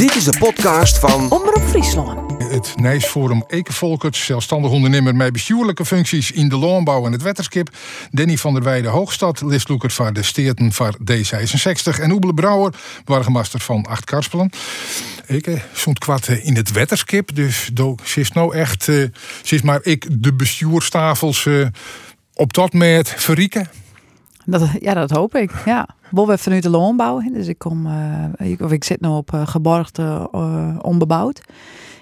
Dit is de podcast van Omroep Friesland. Het Nijsforum Ekenvolkert, zelfstandig ondernemer met bestuurlijke functies in de landbouw en het wetterskip. Danny van der Weijden Hoogstad, listloeker van de Steerten van D66. En Oebele Brouwer, wargemaster van Acht Karspelen. Ik eh, stond kwart eh, in het wetterskip, dus ze is nou echt, uh, ze is maar ik de bestuurstafels uh, op dat met verrieken. Dat, ja, dat hoop ik. Ja. Bol we vanuit de landbouw. Dus ik kom, ik, of ik zit nu op uh, geborgde uh, onbebouwd.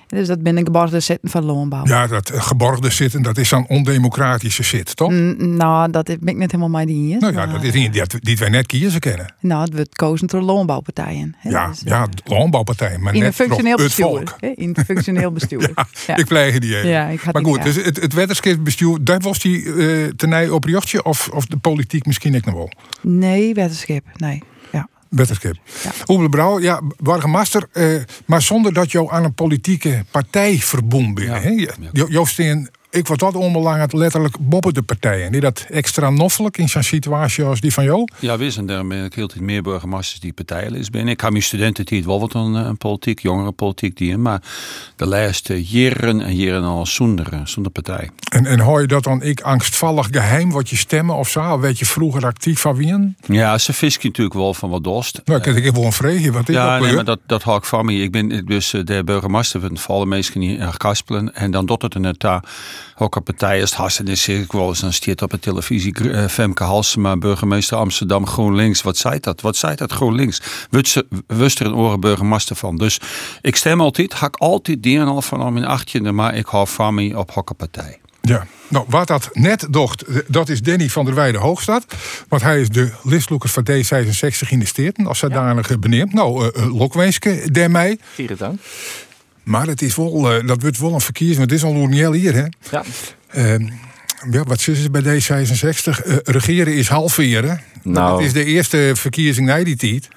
Dus dat ben ik geborgde zitten van landbouw. Ja, dat geborgde zitten, dat is dan ondemocratische zit, toch? Mm, nou, dat ben ik net helemaal mijn ding. Nou ja, dat is die, die wij net kiezen kennen. Nou, het wordt kozen door landbouwpartijen. Ja, dus, ja, landbouwpartijen, maar in net een functioneel bestuur. Hè? In het functioneel bestuur. ja, ja. Ik pleeg die even. Ja, ik had maar goed, dus het, het wetenschapsbestuur, daar was die uh, tenij op jochtje of, of de politiek misschien ik nog wel? Nee, wetenschap, nee. Wetenschap. Ja. Oebele Brouw, ja, wargemaster, uh, maar zonder dat jou aan een politieke partij verbonden bent. Ja. Joost ik word wat onbelangrijk letterlijk boppen de partijen. Die dat extra noffelijk in zo'n situatie als die van jou. Ja, we zijn ben ik heel tijd meer burgemeesters die partijen ben. Ik heb mijn studenten die het wel wat een, een politiek, jongere politiek die maar de laatste jaren en jaren al zonder, eh, zonder partij. En, en hoor je dat dan ik angstvallig geheim wat je stemmen of zo? Of Weet je vroeger actief van wie? Ja, ze fisken natuurlijk wel van wat dorst. Nou, ik heb wel een vreugde. Wat ik Ja, ook nee, maar dat, dat hou ik van me. Ik ben dus eh, de burgemeester van mensen in Kaspelen. En dan doet het in het daar ook een partij is. Hassen is ik wel eens dan stiert op de televisie eh, Femke Halsema, burgemeester Amsterdam GroenLinks. Wat zei dat? Wat zei dat GroenLinks? Wust er een oren burgemeester van. Dus ik stem altijd, hak altijd die en al van mijn achtje, maar ik hou van me op hokkenpartij. Ja, nou, wat dat net docht, dat is Danny van der Weijden Hoogstad. Want hij is de listloeker van D66 in de Steerten, als zodanig benieuwd. Nou, uh, uh, Lokweeske, dermij. Vieren dank. Maar het is wel, uh, dat wordt wel een verkiezing, want het is al niet hier, hè? Ja. Uh, ja, wat is het bij D66? Uh, regeren is halveren. Nou. Het is de eerste verkiezing na die tijd.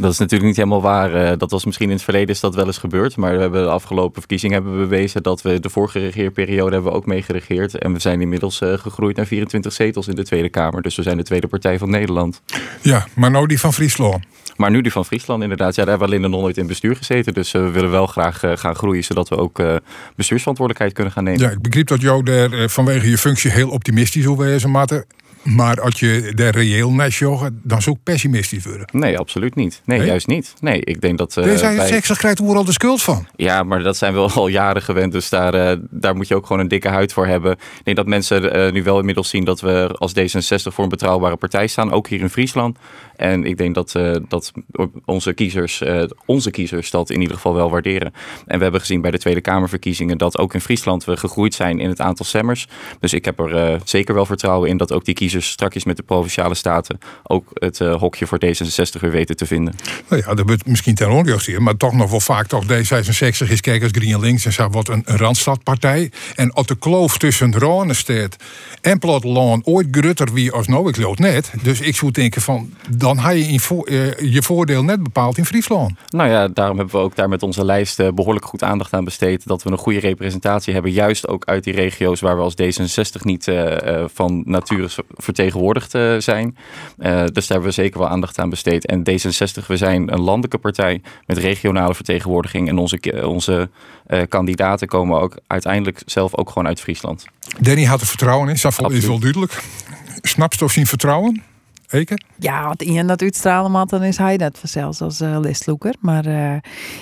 Dat is natuurlijk niet helemaal waar. Uh, dat was misschien in het verleden is dat wel eens gebeurd. Maar we hebben de afgelopen verkiezingen hebben we bewezen dat we de vorige regeerperiode hebben we ook mee geregeerd. En we zijn inmiddels uh, gegroeid naar 24 zetels in de Tweede Kamer. Dus we zijn de tweede partij van Nederland. Ja, maar nou die van Friesland. Maar nu die van Friesland inderdaad. Ja, daar hebben we alleen nog nooit in bestuur gezeten. Dus uh, we willen wel graag gaan groeien, zodat we ook bestuursverantwoordelijkheid kunnen gaan nemen. Ja, ik begreep dat jou daar vanwege je functie heel optimistisch wil wezen, Matte. Maar als je daar reëel naar joggen, dan zou ik pessimistisch worden. Nee, absoluut niet. Nee, nee? juist niet. Nee, ik denk dat... Uh, Deze bij... seks krijgt overal de schuld van. Ja, maar dat zijn we al jaren gewend. Dus daar, uh, daar moet je ook gewoon een dikke huid voor hebben. Ik denk dat mensen uh, nu wel inmiddels zien dat we als D66 voor een betrouwbare partij staan. Ook hier in Friesland. En ik denk dat, uh, dat onze, kiezers, uh, onze kiezers dat in ieder geval wel waarderen. En we hebben gezien bij de Tweede Kamerverkiezingen dat ook in Friesland we gegroeid zijn in het aantal stemmers. Dus ik heb er uh, zeker wel vertrouwen in dat ook die kiezers strakjes met de Provinciale Staten ook het hokje voor D66 weer weten te vinden. Nou ja, dat wordt misschien ten onrecht maar toch nog wel vaak toch D66 is kijk als GroenLinks en zo wordt een, Randstadpartij. En als de kloof tussen Ronestedt en platteland ooit grutter wie als nou ik lood net. Dus ik zou denken van dan had je in vo uh, je voordeel net bepaald in Friesland. Nou ja, daarom hebben we ook daar met onze lijst uh, behoorlijk goed aandacht aan besteed. Dat we een goede representatie hebben. Juist ook uit die regio's waar we als D66 niet uh, van nature vertegenwoordigd zijn. dus daar hebben we zeker wel aandacht aan besteed. En D66, we zijn een landelijke partij met regionale vertegenwoordiging. En onze, onze kandidaten komen ook uiteindelijk zelf ook gewoon uit Friesland. Danny had er vertrouwen in, dat is wel duidelijk. Snapt je of zien vertrouwen? Eke? Ja, want Ian dat uitstralen had, dan is hij dat zelfs als uh, listloeker. Maar uh,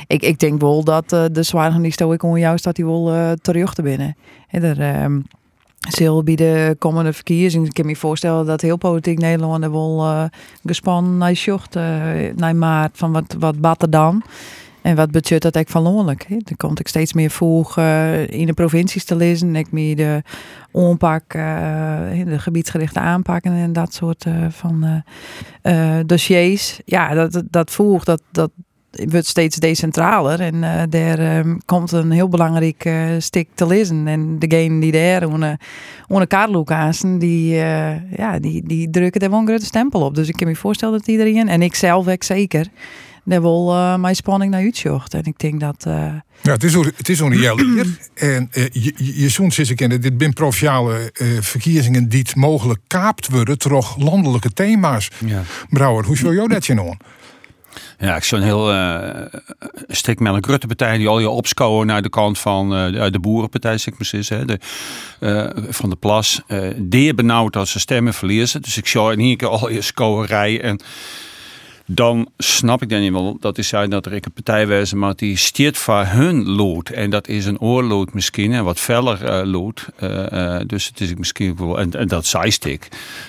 ik, ik denk wel dat uh, de zwaar die ik om jou staat die wel uh, terug te binnen. En er zal bij de komende verkiezingen, ik kan me voorstellen dat heel politiek Nederland er wel gespannen naar zocht, naar maart van wat, wat batten dan. En wat budget dat ik verloonlijk. Er komt ik steeds meer vroeg uh, in de provincies te lezen. Ik meer de onpak, uh, de gebiedsgerichte aanpakken en dat soort uh, van dossiers. Ja, dat, dat vroeg, dat, dat wordt steeds decentraler. En daar um, komt een heel belangrijk stuk te lezen. En degene die daar onder, Karloek aanstaan, die, ja, die, die drukken er wel een grote stempel op. Dus ik kan me voorstellen dat iedereen, en ik zelf ook zeker daar wil uh, mijn spanning naar uitzocht. En ik denk dat. Uh... Ja, het is het is hier. En uh, je, je zo'n zit kennen, dit zijn provinciale verkiezingen die het mogelijk kaapt worden door landelijke thema's. Ja. Brouwer, hoe zou jou dat je nou? Ja, ik zo'n heel uh, stik met een Rutte partij die al je opscoren naar de kant van uh, de boerenpartij, zeg maar eens, hè, de, uh, van de plas. Uh, die benauwd als ze stemmen verliezen. Dus ik zou in ieder keer al je scoorij en dan snap ik dan wel dat is uit dat er een partij was, maar die stiert voor hun lood. En dat is een oorlood misschien, en wat feller uh, lood. Uh, uh, dus het is misschien en, en dat ik.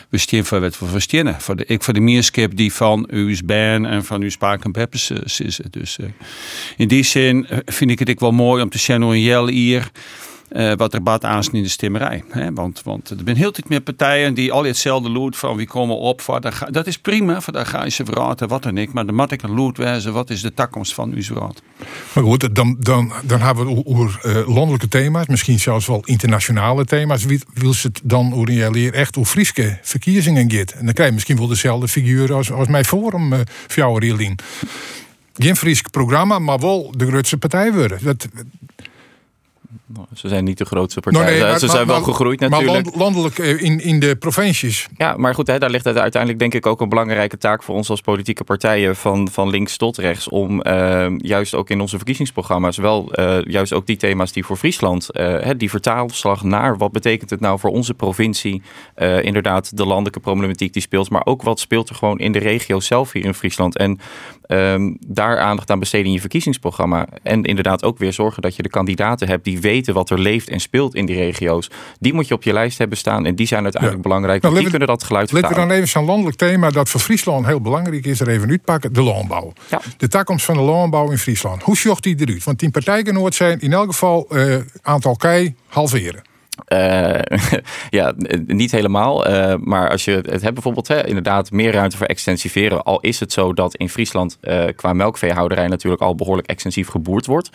We stieren voor wat we verstehen. Voor de, ik voor de meerskip die van uw band en van uw spaak en peppers is. Dus in die zin vind ik het ik wel mooi om te zien hoe hier uh, wat er bad aansnijdt in de stemmerij. Hè? Want, want er zijn heel veel meer partijen die al hetzelfde lood van wie komen op. Voor, dat, is prima, voor je ze verraden, wat dan ik. Maar de mat ik een wijzen, wat is de takkomst van uw raad? Maar goed, dan, dan, dan hebben we over uh, landelijke thema's, misschien zelfs wel internationale thema's. Wie wil ze het dan leer echt hoe Frieske verkiezingen gaat? En dan krijg je misschien wel dezelfde figuren als, als mijn forum uh, voor jou. Geen Friesk programma, maar wel de grootste partij worden. Dat, ze zijn niet de grootste partij. Nou, nee, ze zijn wel gegroeid natuurlijk. Maar landelijk eh, in, in de provincies. Ja, maar goed, hè, daar ligt uiteindelijk denk ik ook een belangrijke taak voor ons als politieke partijen van, van links tot rechts. Om uh, juist ook in onze verkiezingsprogramma's wel uh, juist ook die thema's die voor Friesland, uh, die vertaalslag naar wat betekent het nou voor onze provincie. inderdaad, de landelijke problematiek die speelt. Maar ook wat speelt er gewoon in de regio zelf hier in Friesland. En um, daar aandacht aan besteden in je verkiezingsprogramma. En inderdaad ook weer zorgen dat je de kandidaten hebt die weten wat er leeft en speelt in die regio's. Die moet je op je lijst hebben staan en die zijn uiteindelijk belangrijk. Nou, die kunnen dat geluid. Laten we dan even zo'n landelijk thema dat voor Friesland heel belangrijk is er even uitpakken. De landbouw. Ja. De takkomst van de landbouw in Friesland. Hoe zocht die eruit? Want die partijgenoot zijn in elk geval uh, aantal kei halveren. Uh, ja, niet helemaal. Uh, maar als je het hebt bijvoorbeeld, hè, inderdaad, meer ruimte voor extensiveren. Al is het zo dat in Friesland uh, qua melkveehouderij natuurlijk al behoorlijk extensief geboerd wordt.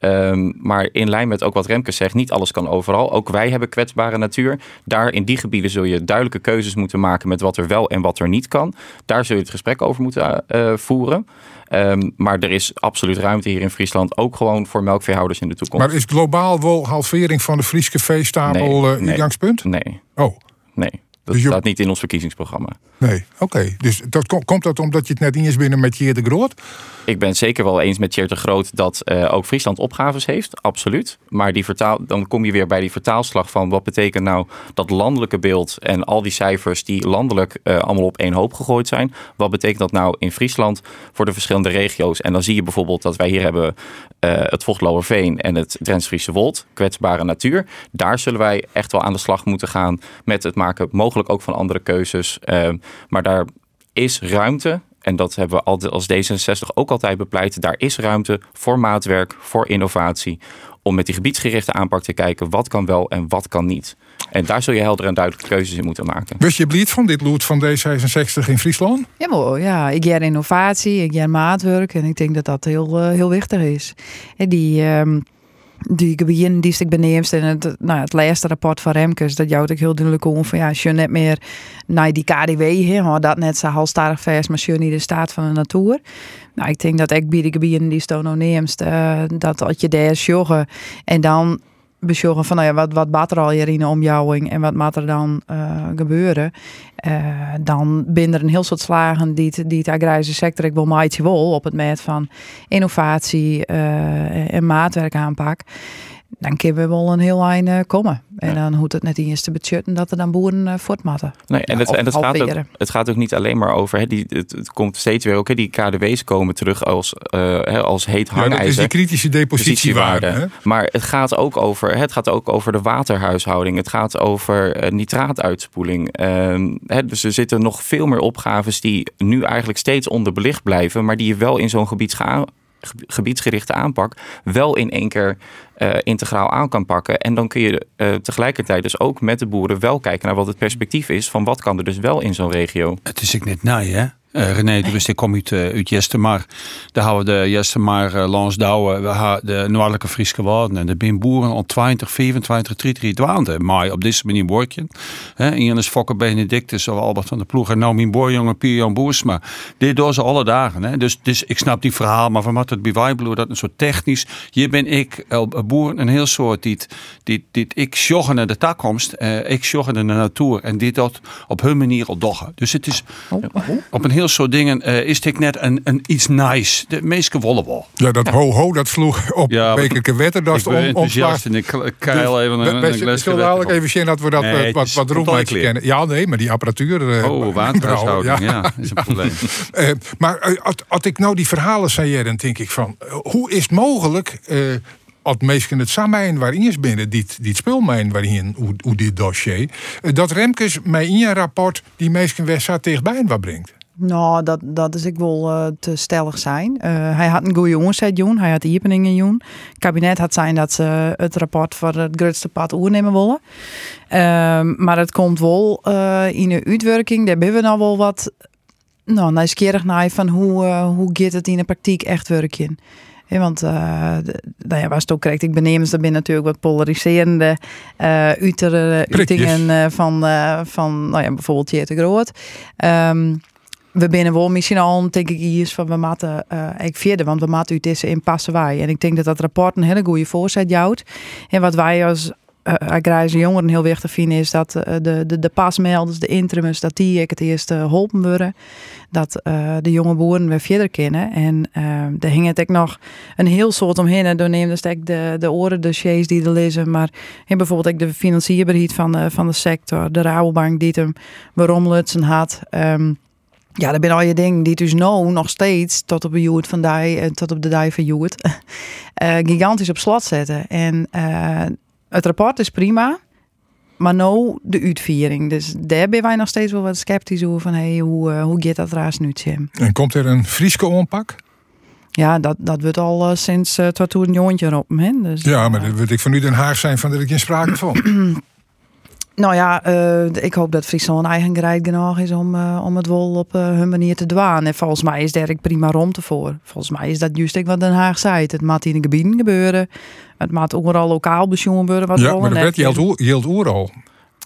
Um, maar in lijn met ook wat Remke zegt, niet alles kan overal. Ook wij hebben kwetsbare natuur. Daar in die gebieden zul je duidelijke keuzes moeten maken met wat er wel en wat er niet kan. Daar zul je het gesprek over moeten voeren. Um, maar er is absoluut ruimte hier in Friesland, ook gewoon voor melkveehouders in de toekomst. Maar is globaal wel halvering van de Friese veestapel nee, nee, uitgangspunt? Nee. Oh. Nee. Dat dus staat niet in ons verkiezingsprogramma. Nee, oké. Dus dat, komt dat omdat je het net niet eens binnen met Jeer de Groot? Ik ben het zeker wel eens met Jeer de Groot dat uh, ook Friesland opgaves heeft. Absoluut. Maar die vertaal, dan kom je weer bij die vertaalslag van wat betekent nou dat landelijke beeld en al die cijfers die landelijk uh, allemaal op één hoop gegooid zijn. Wat betekent dat nou in Friesland voor de verschillende regio's? En dan zie je bijvoorbeeld dat wij hier hebben uh, het Vochtloerveen en het Drents-Friese Wold, kwetsbare natuur. Daar zullen wij echt wel aan de slag moeten gaan met het maken mogelijk ook van andere keuzes. Ehm, maar daar is ruimte. En dat hebben we als D66 ook altijd bepleit. Daar is ruimte voor maatwerk, voor innovatie. Om met die gebiedsgerichte aanpak te kijken wat kan wel en wat kan niet. En daar zul je helder en duidelijke keuzes in moeten maken. Wist je blied van dit lood van D66 in Friesland? Ja, maar, ja ik jij innovatie, ik jij maatwerk. En ik denk dat dat heel, uh, heel wichtig is. En die... Um die gebieden die ik beneemst en het, nou, het laatste rapport van Remkes, dat jouwt ik heel duidelijk om van ja, je net meer naar die KDW, he, dat net zo halstarrig vers, maar je niet de staat van de natuur. Nou, ik denk dat ik bij de gebieden die stono neemst, uh, dat als je daar joggen en dan bezorgen van nou ja, wat, wat baat er al hier in de omjouwing en wat moet er dan uh, gebeuren. Uh, dan binnen een heel soort slagen die het, die het agrarische sector ik wil maatje wel op het met van innovatie uh, en maatwerk aanpak dan kunnen we wel een heel eind komen. En dan hoeft het net eens te budgetten dat er dan boeren uh, voortmatten. Nee, en, het, en het, gaat ook, het gaat ook niet alleen maar over, hè, die, het, komt steeds weer ook, hè, die KDW's komen terug als, uh, als heet hangijzer. Ja, dat is die kritische depositiewaarde. Maar het gaat, ook over, het gaat ook over de waterhuishouding. Het gaat over uh, nitraatuitspoeling. Uh, hè, dus er zitten nog veel meer opgaves die nu eigenlijk steeds onderbelicht blijven, maar die je wel in zo'n gebied gebiedsgerichte aanpak wel in één keer uh, integraal aan kan pakken. En dan kun je uh, tegelijkertijd dus ook met de boeren wel kijken naar wat het perspectief is van wat kan er dus wel in zo'n regio. Het is ik net naai hè? Uh, René, dus ik kom uit, uh, uit Jestemar. Daar houden we de Jestemar uh, Lans Douwen, we hebben de Noordelijke Friese Waarden. En de bin boeren al 20, 24, 30 dwaanden. Maar op deze manier word je. Ian is Fokker Benedictus of Albert van der Ploeg. En nou mijn boorjongen Pierre Boersma. Dit doen ze alle dagen. Hè. Dus, dus ik snap die verhaal. Maar van wat het bij dat een soort technisch. Hier ben ik, boer, een heel soort die, die, die ik joggen naar de takkomst. ik joggen naar de natuur. En dit dat op hun manier al doggen. Dus het is oh. op een heel veel soort dingen uh, is dit net een, een iets nice. De meeste wollen wel. Ja, dat ho-ho, dat sloeg op ja, wekelijke wetter. Dat is enthousiast en ik keil even een, een, een zullen dadelijk even zien dat we dat nee, wat, wat roemheid kennen. Ja, nee, maar die apparatuur... Uh, oh, waterhuishouding, ja. ja, is een probleem. uh, maar als ik nou die verhalen zei, dan denk ik van... hoe is het mogelijk als mensen het samen waarin is binnen dit, dit speelmijn waarin hoe, hoe dit dossier. Eh, dat Remkes mij in een rapport die mensen wedstrijd tegenbij wat brengt. Nou, dat, dat is ik wel uh, te stellig zijn. Uh, hij had een goede jongenset doen. Hij had de in doen. Het kabinet had zijn dat ze het rapport voor het grootste pad oernemen willen. Uh, maar het komt wel uh, in de uitwerking. Daar hebben we nou wel wat nou, nieuwsgierig naar van hoe, hoe gaat het in de praktijk echt werken. Want uh, nou ja, waar het ook correct, ik benemens, er binnen natuurlijk wat polariserende uh, uitingen uh, van, van nou ja, bijvoorbeeld Jeter Groot. Um, we binnen wel misschien al, denk ik, hier van we moeten uh, ik vierde, want we moeten uit deze in passen wij. En ik denk dat dat rapport een hele goede voorzet jouwt. En wat wij als uh, agrarische jongeren heel wichtig vinden, is dat de, de, de pasmelders, de interimus, dat die ik het eerst geholpen worden. Dat de jonge boeren weer verder kennen. En er hing het ook nog een heel soort omheen. En door neemde ik de, de oren dossiers die er lezen. Maar en bijvoorbeeld ook de financierbaarheid van de, van de sector. De Rabobank die hem waarom Lutsen had. Um, ja, dat zijn al je dingen die dus nou nog steeds tot op de Joert van die, tot op de die van uh, gigantisch op slot zetten. En het rapport is prima, maar nou de uitviering. Dus daar ben wij nog steeds wel wat sceptisch over van hey, hoe, uh, hoe gaat dat raas nu, Jim? En komt er een Frieske onpak? Ja, dat, dat wordt al uh, sinds uh, een jongetje op. Dus, ja, maar dat wil ik van u Den Haag zijn van dat ik in sprake van. Nou ja, uh, ik hoop dat Friesland eigen gereid genoeg is om, uh, om het wel op uh, hun manier te dwaan. En volgens mij is daar prima ruimte voor. Volgens mij is dat juist wat Den Haag zei. Het moet in de gebieden gebeuren. Het moet overal lokaal bezoeken gebeuren. Wat ja, maar de wet geldt overal.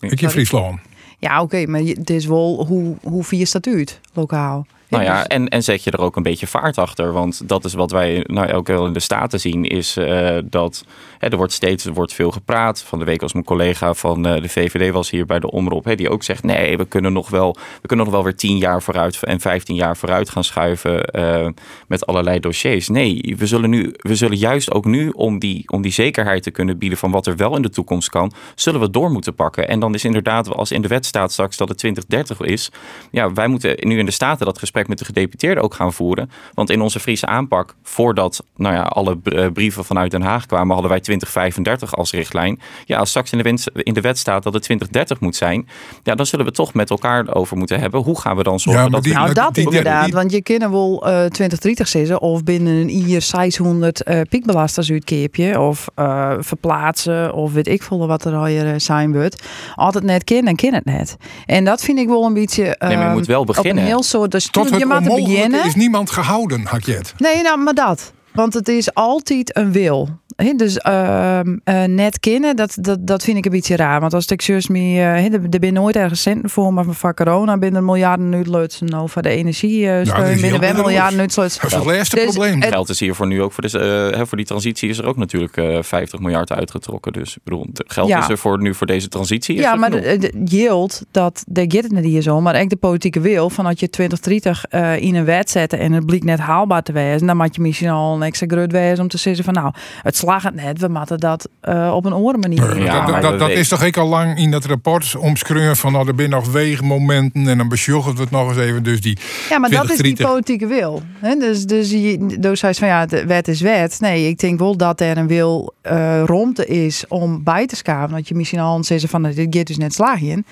Ik in Friesland. Ja, oké, maar het is wel hoe, hoe vier statuut lokaal. Nou ja, en, en zet je er ook een beetje vaart achter. Want dat is wat wij nou ook wel in de Staten zien. Is uh, dat hè, er wordt steeds er wordt veel gepraat. Van de week als mijn collega van uh, de VVD was hier bij de Omroep. Hè, die ook zegt nee, we kunnen nog wel, we kunnen nog wel weer tien jaar vooruit en 15 jaar vooruit gaan schuiven. Uh, met allerlei dossiers. Nee, we zullen, nu, we zullen juist ook nu om die, om die zekerheid te kunnen bieden van wat er wel in de toekomst kan. Zullen we door moeten pakken. En dan is inderdaad als in de wet staat straks dat het 2030 is. Ja, wij moeten nu in de Staten dat gesprek met de gedeputeerden ook gaan voeren. Want in onze Friese aanpak, voordat nou ja, alle eh, brieven vanuit Den Haag kwamen, hadden wij 2035 als richtlijn. Ja, als straks in de, wet, in de wet staat dat het 2030 moet zijn, ja, dan zullen we toch met elkaar over moeten hebben. Hoe gaan we dan zorgen ja, dat... Die, nou, dat inderdaad, want je kunt wel uh, 2030 zeggen of binnen een jaar 600 uh, piekbelasters uitkeepje of uh, verplaatsen of weet ik veel wat er al je zijn wordt. Altijd net kind en kind het net. En dat vind ik wel een beetje... Uh, nee, maar je moet wel beginnen. Op een heel soort... Dus Tot het onmogelijke is niemand gehouden, Hakjet. Nee, nou, maar dat. Want het is altijd een wil. Dus uh, uh, net kennen, dat, dat, dat vind ik een beetje raar. Want als ik meer, uh, er, er nooit ergens centen voor, maar van corona binnen miljarden nu leutsen nou voor de energie uh, steun, binnen wel miljarden nu Dat is het laatste dus probleem. Geld is hier voor nu ook voor, de, uh, voor die transitie is er ook natuurlijk 50 miljard uitgetrokken. Dus ik bedoel, geld ja. is er voor nu voor deze transitie. ja, maar de, de yield, dat, daar gaat het niet hier zo, maar echt de politieke wil van dat je 2030 in een wet zetten en het blijkt net haalbaar te wezen, dan moet je misschien al een extra groot wezen om te zeggen van nou, het het net, we moeten dat uh, op een andere manier ja, dat, dat, dat is toch ik al lang in dat rapport omschreven van nou, er zijn nog weegmomenten en dan besjocht we het nog eens even. Dus die ja, maar dat is die politieke wil. Hè? Dus, dus je, dus hij van ja, de wet is wet. Nee, ik denk wel dat er een wil uh, rondte is om bij te schaven. Dat je misschien al zeggen van dit gaat dus net slaag in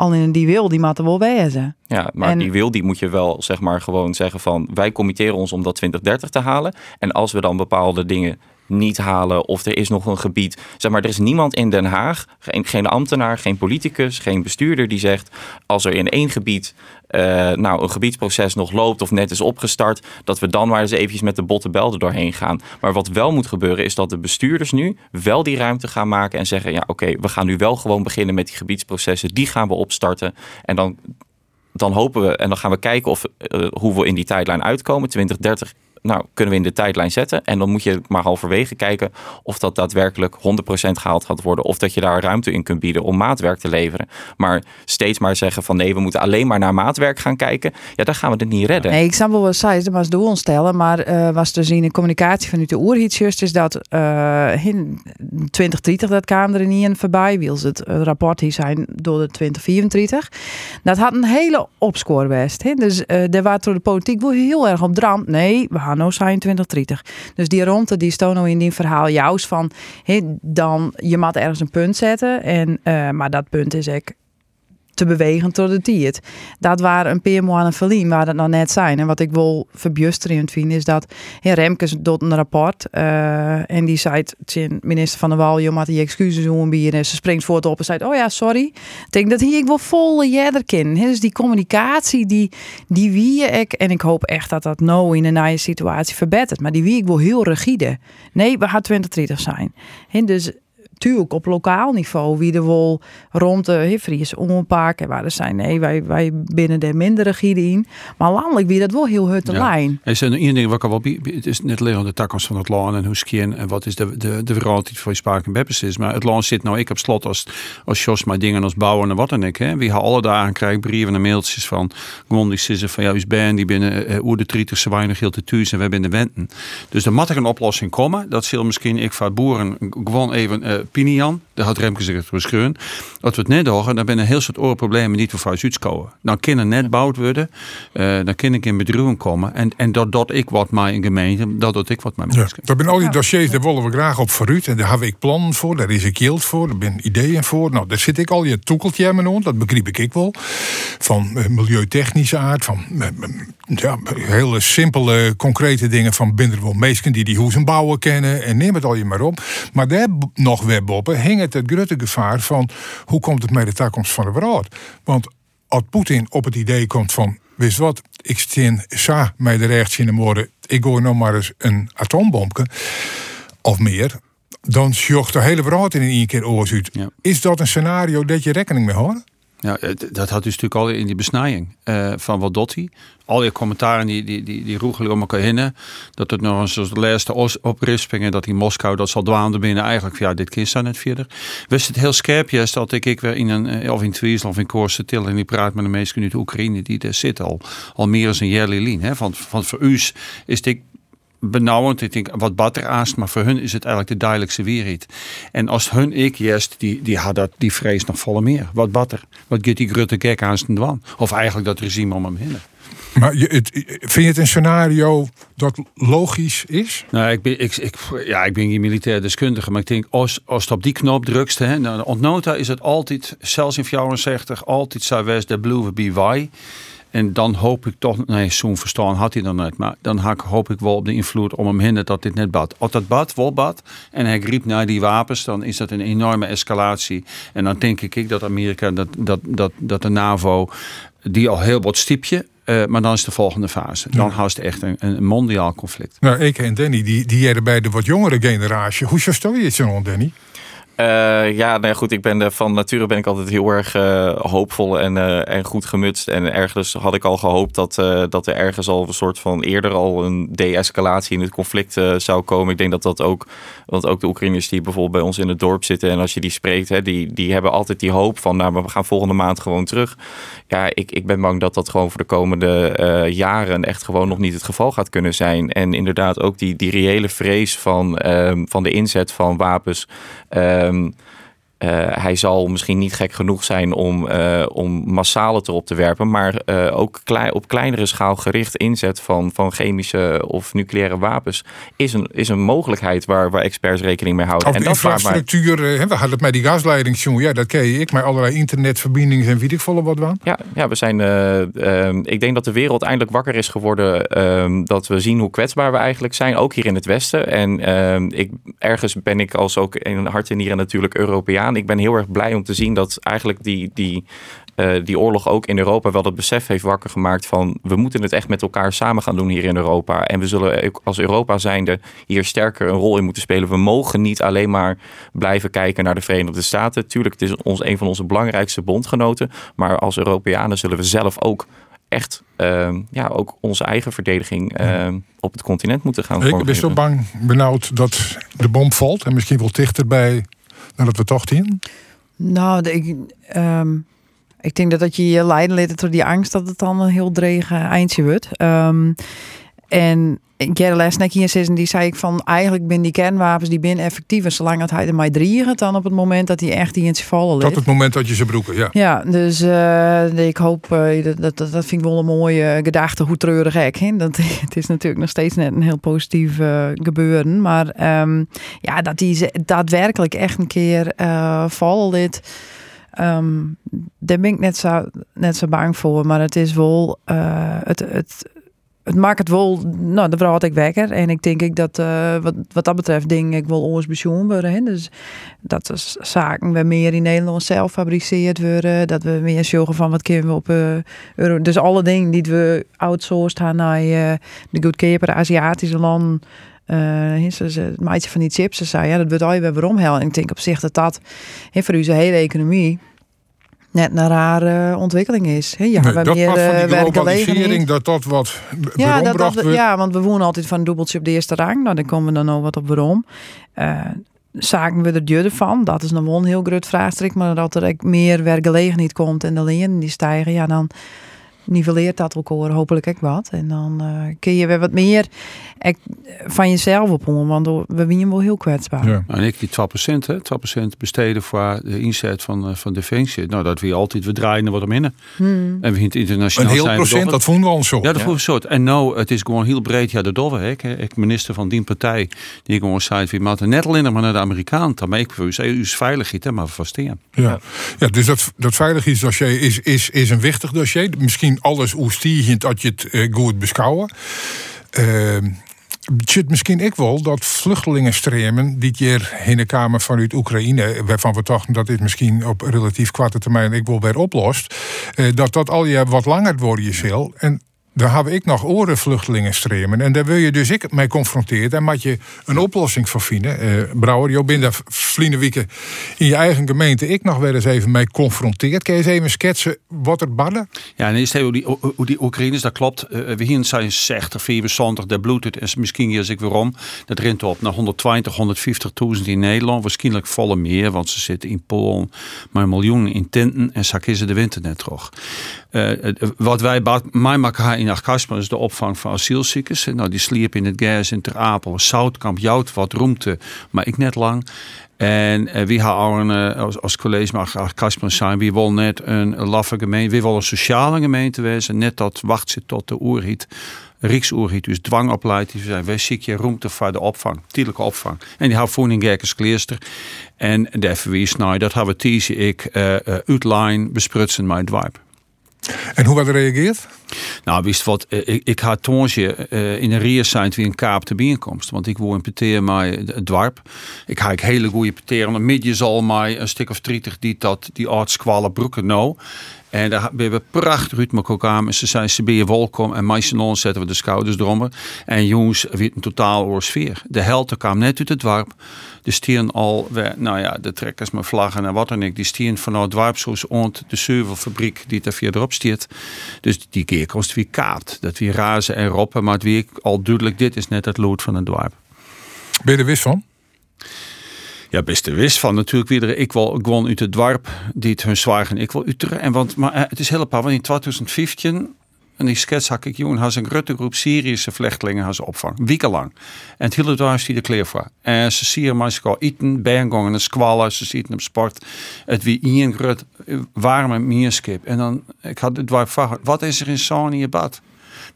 al in die wil, die moeten wel wezen. Ja, maar die wil, die moet je wel zeg maar gewoon zeggen van wij committeren ons om dat 2030 te halen. En als we dan bepaalde dingen niet halen of er is nog een gebied. Zeg maar, er is niemand in Den Haag, geen, geen ambtenaar, geen politicus, geen bestuurder die zegt als er in één gebied uh, nou, een gebiedsproces nog loopt of net is opgestart, dat we dan maar eens eventjes met de botte bel doorheen gaan. Maar wat wel moet gebeuren is dat de bestuurders nu wel die ruimte gaan maken en zeggen, ja oké, we gaan nu wel gewoon beginnen met die gebiedsprocessen, die gaan we opstarten en dan dan hopen we en dan gaan we kijken of, uh, hoe we in die tijdlijn uitkomen. 2030 nou, kunnen we in de tijdlijn zetten. En dan moet je maar halverwege kijken of dat daadwerkelijk 100% gehaald gaat worden. Of dat je daar ruimte in kunt bieden om maatwerk te leveren. Maar steeds maar zeggen van nee, we moeten alleen maar naar maatwerk gaan kijken. Ja, dan gaan we het niet redden. Nee, ik snap wel wat zij was doel stellen, maar uh, was dus in de communicatie vanuit de oerhitsjust is dat uh, in 2030 dat kamer er niet in voorbij wil het rapport hier zijn door de 2034. Dat had een hele opscore best. He. Dus uh, daar waren door de politiek wel heel erg op dram. Nee, we zijn 2030. Dus die ronde die stond nou in die verhaal juist van dan je moet ergens een punt zetten en uh, maar dat punt is ik te bewegen tot de tijd. Dat waren een paar maanden verlien waar dat nou net zijn. En wat ik wil verbjusterend vind is dat heer Remkes doet een rapport uh, en die zei minister van der Wal, je moet die excuses doen bier en ze springt voort op en zei, oh ja, sorry. Ik denk dat hier ik wil volle jeder kin. Dus die communicatie die die wie ik en ik hoop echt dat dat nou in een nieuwe situatie verbetert. Maar die wie ik wil heel rigide. Nee, we gaan 2030 zijn. En dus natuurlijk op lokaal niveau wie er wel rond de he, Friese ompark en waar er zijn nee wij, wij binnen de minder rigide in. Maar landelijk wie dat wel heel hut de lijn. Er zijn één ding wat ik wel het is net leren de takkers van het land en hoe skien en wat is de de de die voor sprake en beppes is. Maar het land zit nou ik op slot als als Jos maar dingen als bouwen en wat en ik hè. Wie haal alle dagen krijg brieven en mailtjes van gewoon die van jou is ben die binnen uh, hoe de trieters ze weinig heel te thuis en we hebben de wenten. Dus er moet er een oplossing komen. Dat zal misschien ik van boeren gewoon even uh, Pinian, daar had Remke zich beschreven. Als we het net horen, dan ben een heel soort oorproblemen niet voor vuist uitkomen. Dan kunnen net bouwd worden, uh, dan kan ik in bedrijven komen. En, en dat, dat ik wat maar in gemeente, dat dat ik wat maar ja, Dat zijn al die dossiers, daar willen we graag op vooruit. En daar heb ik plannen voor, daar is ik geld voor, daar ben ideeën voor. Nou, daar zit ik al je toekeltje aan me dat begreep ik wel. Van uh, milieutechnische aard, van uh, ja, hele simpele, concrete dingen van binnen wel meesten die die hoezen bouwen kennen. En neem het al je maar op. Maar daar nog webboppen hing het het grote gevaar van hoe komt het met de toekomst van de wereld. Want als Poetin op het idee komt van, wist wat, ik steen sa mij de rechts in de morgen, ik gooi nog maar eens een atoombomke of meer, dan sjocht de hele wereld in één keer oors uit. Is dat een scenario dat je rekening mee houdt? Ja, dat had dus natuurlijk al in die besnijing uh, van wat Dotti. Al je commentaren die, die, die, die om elkaar heen. Dat het nog eens de laatste oprispingen. Dat die Moskou dat zal dwaande binnen. Eigenlijk, ja, dit kind staat net verder. Wist het heel scherp is dat ik, ik weer in een, eh, of in Twiesel of in Koorse til. En die praat met de meesten uit Oekraïne. Die daar zitten al, al meer dan een jaar lien. Van, van voor u is dit benauwend. Ik denk wat batter aast, maar voor hun is het eigenlijk de duidelijkste weerheid. En als hun ik juist, die, die had dat, die vrees nog volle meer. Wat batter. Wat gaat die grutte gek aan zijn dwan? Of eigenlijk dat regime om hem heen. Maar je, het, vind je het een scenario dat logisch is? Nou, ik ben, ik, ik, ja, ik ben geen militair deskundige, maar ik denk als, als het op die knop drukst, hè, nou, ontnota is het altijd, zelfs in 64, altijd zou de blue be why. En dan hoop ik toch, nee, zo'n verstaan had hij dan niet. Maar dan hoop ik wel op de invloed om hem heen dat dit net bad. Als dat bad, wel bad, en hij griep naar die wapens, dan is dat een enorme escalatie. En dan denk ik dat Amerika, dat, dat, dat, dat de NAVO, die al heel wat stipje, uh, maar dan is de volgende fase. Dan ja. haast echt een, een mondiaal conflict. Nou, ik en Danny, die, die bij de wat jongere generatie. Hoe stel je het zo, Danny? Uh, ja, nou goed, ik ben van nature ben ik altijd heel erg uh, hoopvol en, en goed gemutst. En ergens had ik al gehoopt dat, dat er ergens al een soort van eerder al een de-escalatie in het conflict zou komen. Ik denk dat dat ook, want ook de Oekraïners die bijvoorbeeld bij ons in het dorp zitten en als je die spreekt, hè, die, die hebben altijd die hoop van, nou, we gaan volgende maand gewoon terug. Ja, ik, ik ben bang dat dat gewoon voor de komende jaren echt gewoon nog niet het geval gaat kunnen zijn. En inderdaad ook die, die reële vrees van, ehm, van de inzet van wapens. Um, uh, hij zal misschien niet gek genoeg zijn om, uh, om massaal het erop te werpen, maar uh, ook klei, op kleinere schaal gericht inzet van, van chemische of nucleaire wapens is een, is een mogelijkheid waar, waar experts rekening mee houden. Of en de infrastructuur, maar... we hadden het met die gasleiding, ja, dat ken je ik, maar allerlei internetverbindingen en weet ik volle wat van. Ja, ja we zijn, ehm, ik denk dat de wereld eindelijk wakker is geworden, ehm, dat we zien hoe kwetsbaar we eigenlijk zijn, ook hier in het Westen. En ehm, ik, ergens ben ik als ook in hart en nieren natuurlijk Europeaan ik ben heel erg blij om te zien dat eigenlijk die, die, uh, die oorlog ook in Europa wel het besef heeft wakker gemaakt van we moeten het echt met elkaar samen gaan doen hier in Europa. En we zullen als Europa zijnde hier sterker een rol in moeten spelen. We mogen niet alleen maar blijven kijken naar de Verenigde Staten. Tuurlijk, het is ons een van onze belangrijkste bondgenoten. Maar als Europeanen zullen we zelf ook echt ehm, ja, ook onze eigen verdediging ehm, op het continent moeten gaan Ik ben zo bang, benauwd dat de bom valt en misschien wel dichterbij dat we toch zien. Nou, ik, ehm, ik denk dat dat je je leiden leidt door die angst dat het dan een heel dreig eindje wordt. Ehm, en Gerrit Lesnek hier zitten, die zei ik van eigenlijk ben die kernwapens die binnen effectief en zolang dat hij er maar drie gaat dan op het moment dat hij echt die in zijn vallen Tot ligt. het moment dat je ze broeken, ja. Ja, dus eh, ik hoop, eh, dat, dat, dat vind ik wel een mooie gedachte, hoe treurig gek. Hè? Dat, het is natuurlijk nog steeds net een heel positief eh, gebeuren. Maar ehm, ja, dat die ze daadwerkelijk echt een keer vallen lid, ehm, daar ben ik net zo, net zo bang voor. Maar het is wel, het, het, het maakt het wel, nou, daar word ik wekker. En ik denk ik dat, eh, wat, wat dat betreft, denk ik wel ons worden. Dus dat is zaken we meer in Nederland zelf fabriceerd worden. Dat we meer zorgen van wat kunnen we op eh, euro. Dus alle dingen die we outsourced gaan naar eh, de goedkope Aziatische landen. ze, het maatje van die chips, ze zei ja, dat wordt al je weer. En ik denk op zich dat dat hè, voor onze hele economie net een rare ontwikkeling is. Hè? Ja, Nee, dat meer van eh, die globalisering, dat dat wat Ja, dat, ja, want we wonen altijd van een dubbeltje op de eerste rang. Nou, dan komen we dan nog wat op waarom. Eh zaken we er duurder van? Dat is nog wel een heel groot vraagstuk. Maar dat er ook meer werkgelegenheid komt en de lenen die stijgen, ja, dan nivelleert dat elkaar hopelijk ook wat. En dan eh, kun je weer wat meer van jezelf op want we winnen wel heel kwetsbaar. Ja. En ik die 2%, hè, 2% besteden voor de inzet van, eh, van Defensie. Nou, dat we altijd, we draaien er wat om in. Hmm. En we het Een internationaal heel zijn we procent, dat vonden we al zo. Ja, dat ik soort. En nou, het is gewoon heel breed. Ja, de dove. Ik, ik minister van die partij, die gewoon zei, we moeten net alleen maar naar de Amerikaan. Dan ik voor u is veiligheid, hè, maar vasteren. Ja. ja, dus dat, dat veiligheidsdossier is, is, is een wichtig dossier. Misschien alles oestiegend dat je het eh, goed beschouwen. Ehm, het zit misschien ik wel dat vluchtelingenstromen dit jaar in de Kamer vanuit Oekraïne, waarvan we dachten dat dit misschien op relatief korte termijn ik wel weer oplost, eh, dat dat al je wat langer worden zal. En daar heb ik nog oren vluchtelingenstromen. En daar wil je dus ik mee confronteerd. En moet je een oplossing voor vinden. Eh, Brouwer, je bent daar vliende weken in je eigen gemeente ik nog wel eens even mee confronteerd. Kun je eens even schetsen wat er badden? Ja, en het hoe die, hoe die Oekraïners, dat klopt. Eh, we hier zijn 60, 74, dat bloedt het. En misschien hier ik weer om. Dat rent op naar 120, 150.000 in Nederland. Waarschijnlijk volle meer, want ze zitten in Polen. Maar een miljoen in Tinten en zak is de winter net terug. Eh, eh, wat wij maken in Achtkasper is de opvang van asielziekers. Nou, die sliepen in het gas in Ter Apel, Zoutkamp, Jout, wat roemte, maar ik net lang. En eh, wie gaan uh, als, als college mag zijn, wie wil net een laffe gemeente, wie wil een sociale gemeente wezen, net dat wacht zit tot de oerhiet. Rijksoerhiet, dus dwangopleid, die zijn wij ziek je ruimte voor de opvang, tijdelijke opvang. En die houdt voor in Gerkens Kleester. En de FW's, nou, dat hebben we ik uh, uitline besprutsen mijn dwarp. En hoe werd er gereageerd? Nou, wist wat, ik, ik had toonsje uh, in een rier zijn wie een kaap te bijeenkomst. Want ik woon in Peteer maar het dwarp. Ik ga ik hele goede Peteer. Midjes al maar een stuk of 30 die dat die arts kwalen broeken nou. En daar hebben we prachtig uit met elkaar. En ze zijn ze ben welkom. En meisje zetten we de schouders eronder. En jongens, weer een totaal oorsfeer. De helte kwam net uit het dwarp. De stieren al, nou ja, de trekkers met vlaggen en wat dan ook. Die stieren vanuit het dwarp zoals ont de zeuvelfabriek die daar verderop stiert. Dus die keer kost wie kaapt. Dat wie razen en roppen. Maar het wie al duidelijk, dit is net het lood van het dwarp. Ben je er wist van? Ja, best er wist van natuurlijk weer. Ik wil gewoon uit het dwarp die het hun zwaar en ik wil uit en want maar het is heel paar want in 2015 en die skets had ik jongen had een grote groep Syrische vluchtelingen ze opvang wekenlang en het hele dwarf die de kleer voor en ze zien maar ze eten bijgangen en squallen ze zitten op sport. Het wie een groot warme meerskip. En dan ik had het vragen wat is er in je bad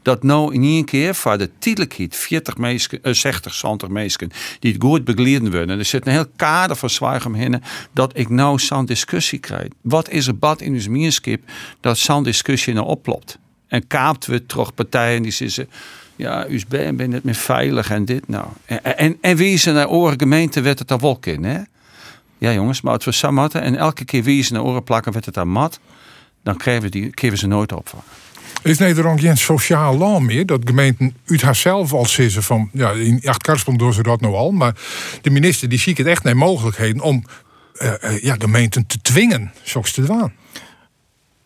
dat nou in één keer voor de tijdelijkheid 40 meisken, uh, 60, 70 meisken die het goed begeleiden worden. Er zit een heel kader van zwaar omheen dat ik nou zo'n discussie krijg. Wat is er bad in ons dat zo'n discussie nou oplopt? En kaapt we toch partijen die zeggen ja, u bent ben net meer veilig en dit nou. En, en, wie is er naar oren gemeente werd het daar wel in, hè? Ja jongens, maar het was samatten en elke keer wie is naar oren plakken werd het daar mat, dan krijgen we, die, krijgen we ze nooit op. Is Nederland geen sociaal land meer? Dat gemeenten uit haarzelf al zeggen van... Ja, in Achtkarspel doen ze dat nou al. Maar de minister die ziet het echt naar mogelijkheden om uh, uh, ja, gemeenten te dwingen. Zoals te doen.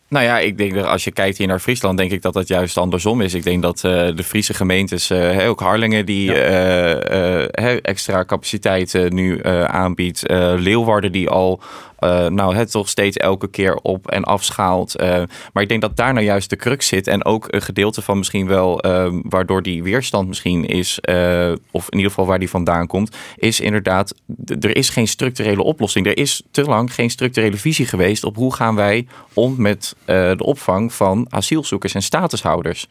Nou ja, ik denk dat als je kijkt hier naar Friesland, denk ik dat dat juist andersom is. Ik denk dat uh, de Friese gemeentes, uh, ook Harlingen, die uh, extra capaciteit nu aanbiedt. Leeuwarden, die al uh, nou, het toch steeds elke keer op en afschaalt. Uh, maar ik denk dat daar nou juist de crux zit. En ook een gedeelte van misschien wel uh, waardoor die weerstand misschien is, uh, of in ieder geval waar die vandaan komt, is inderdaad, er is geen structurele oplossing. Er is te lang geen structurele visie geweest op hoe gaan wij om met de opvang van asielzoekers en statushouders.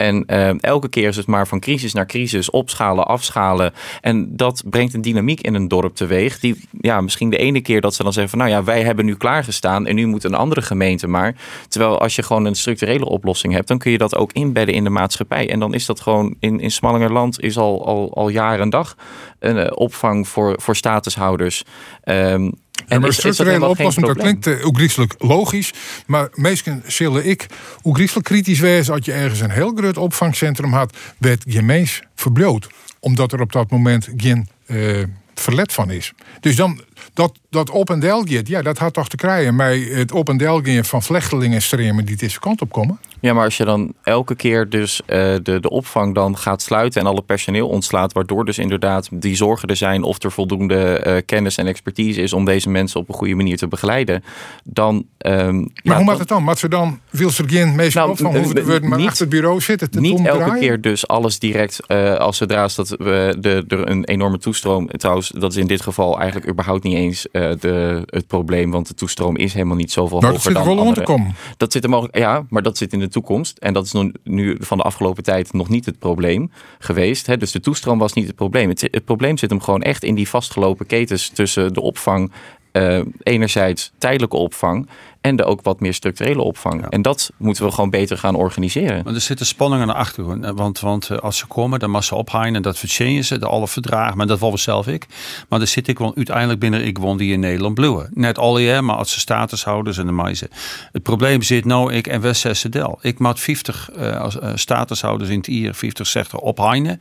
En uh, elke keer is het maar van crisis naar crisis, opschalen, afschalen. En dat brengt een dynamiek in een dorp teweeg. Die ja, misschien de ene keer dat ze dan zeggen van nou ja, wij hebben nu klaargestaan en nu moet een andere gemeente maar. Terwijl als je gewoon een structurele oplossing hebt, dan kun je dat ook inbedden in de maatschappij. En dan is dat gewoon in, in Smallingerland is al, al, al jaren en dag een uh, opvang voor, voor statushouders. Um, en maar structurele oplossing, dat klinkt uh, oegrieselijk logisch. Maar meestal zullen ik oegrieselijk kritisch wezen als je ergens een heel groot opvangcentrum had, werd je mens verbloot. Omdat er op dat moment geen uh, verlet van is. Dus dan dat, dat op- en delgeit, ja, dat had toch te krijgen met het op- en delgeit van vluchtelingenstromen die deze kant op komen? Ja, maar als je dan elke keer dus uh, de, de opvang dan gaat sluiten en alle personeel ontslaat, waardoor dus inderdaad die zorgen er zijn of er voldoende uh, kennis en expertise is om deze mensen op een goede manier te begeleiden, dan. Um, maar ja, hoe maakt het dan? Maar ze dan wil ze geen meestal nou, opvang hoeven we maar niet, achter het bureau zitten? Te niet elke keer dus alles direct uh, als zodra dat we de, er een enorme toestroom. Trouwens, dat is in dit geval eigenlijk überhaupt niet eens de, het probleem, want de toestroom is helemaal niet zoveel maar hoger dat dan zit er wel komen. Dat zit er mogelijk, ja, maar dat zit in de toekomst. En dat is nu van de afgelopen tijd nog niet het probleem geweest. Hè? Dus de toestroom was niet het probleem. Het, probleem zit hem gewoon echt in die vastgelopen ketens tussen de opvang uh, enerzijds tijdelijke opvang en de ook wat meer structurele opvang. Ja. En dat moeten we gewoon beter gaan organiseren. Maar er zitten spanningen naar achteren. Want, want eh, als ze komen, dan mag ze ophangen en dat vertjennen ze, de alle verdragen. Maar dat wil zelf ik. Maar dan zit ik wel uiteindelijk binnen ik woon die in Nederland bluwen. Net al jaar, maar als ze statushouders en de meisje. Het probleem zit nou ik en West Del. Ik maak 50 uh, als, uh, statushouders in het IR, 50 zegt ophangen.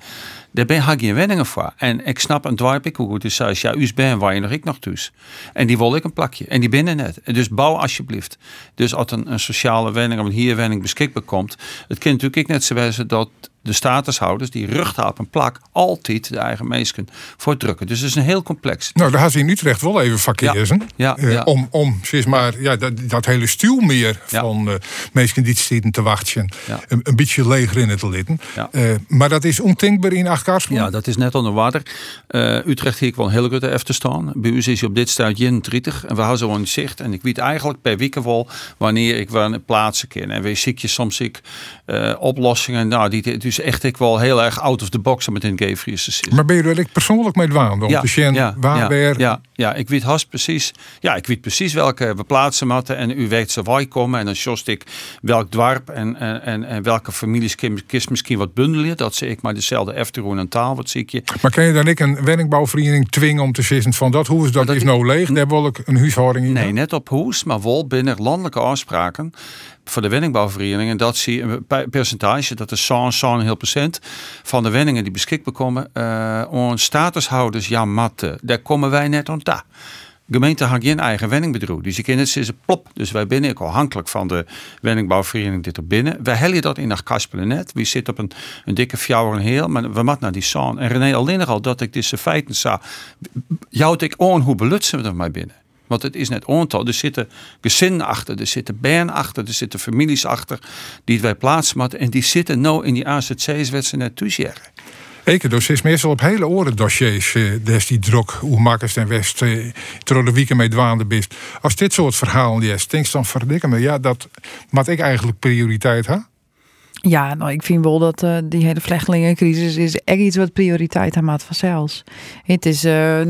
Daar ben ik geen wenningen voor. En ik snap een dwarp ik hoe goed is. Als ja, u ben waar je nog ik nog thuis. En die wil ik een plakje. En die binnen net. Dus bouw alsjeblieft. Dus als een, een sociale wenning of een hierwenning beschikbaar komt. Het kan natuurlijk ik net zo wezen dat de statushouders die rug op een plak altijd de eigen meesken voor drukken. Dus het is een heel complex. Nou, daar had ze in Utrecht wel even verkeersen. Ja, ja, ja. Uh, om, om zeg maar, ja, dat, dat hele stuw meer Ja. van uh, die zitten te wachten. Een, een beetje leger in het litten. Uh, maar dat is ondenkbaar in Achtkarspel. Ja, dat is net onder water. Uh, Utrecht hier wel een hele grote te staan. Bij u is op dit staat 31 en we houden zo in zicht. En ik weet eigenlijk per week wel wanneer ik waar plaatsen kan. En we ziek je soms ik oplossingen. Nou, die dus echt ik wel heel erg out of the box met een gayvries. Maar ben je er persoonlijk mee dwaan? Om Ja, te zien ja, waar ja, ja, ja, ik weet haast precies. Ja, ik weet precies welke we plaatsen moeten. En u weet ze waar komen. En dan sjost ik welk dwarp en, en, en, en welke families kist misschien wat bundelen. Dat zie ik maar dezelfde efteroen en taal. Wat zie ik je. Maar kan je dan ik een woningbouwvereniging dwingen om te zeggen van dat hoe is dat, dat is nou leeg, daar wil ik een huishouding in. Nee, net op hoes, maar wel binnen landelijke afspraken voor de woningbouwverenigingen. Dat zie een pe- percentage, dat is zo'n zo'n heel procent van de woningen die beschikbaar komen. on statushouders, ja, matte, daar komen wij net aan ta. Gemeente had geen eigen woningbedrijf. Dus je kent het, ze is plop. Dus wij binnen, ik afhankelijk van de woningbouwvereniging dit er binnen. Wij hellen dat in naar Kaspelen net. We zitten op een, een dikke fjouwer en heel, maar we moeten naar die zon. En René alleen al dat ik deze feiten zag. Jou ik on hoe belutsen we er maar binnen. Want het is net ontal. Er zitten gezinnen achter, er zitten bern achter, er zitten families achter die wij plaatsen. En die zitten nou in die AZC's wat ze net toezeggen. Ik dus is meestal op hele oren dossiers. eh des die druk, hoe makkers en west, eh, terwijl de weekend mee dwaande bist. Als dit soort verhalen is, denk dan verdikken me, ja, dat wat ik eigenlijk prioriteit ha. Ja, nou, ik vind wel dat eh, die hele vluchtelingencrisis is echt iets wat prioriteit aan maat vanzelfs. Het is eh,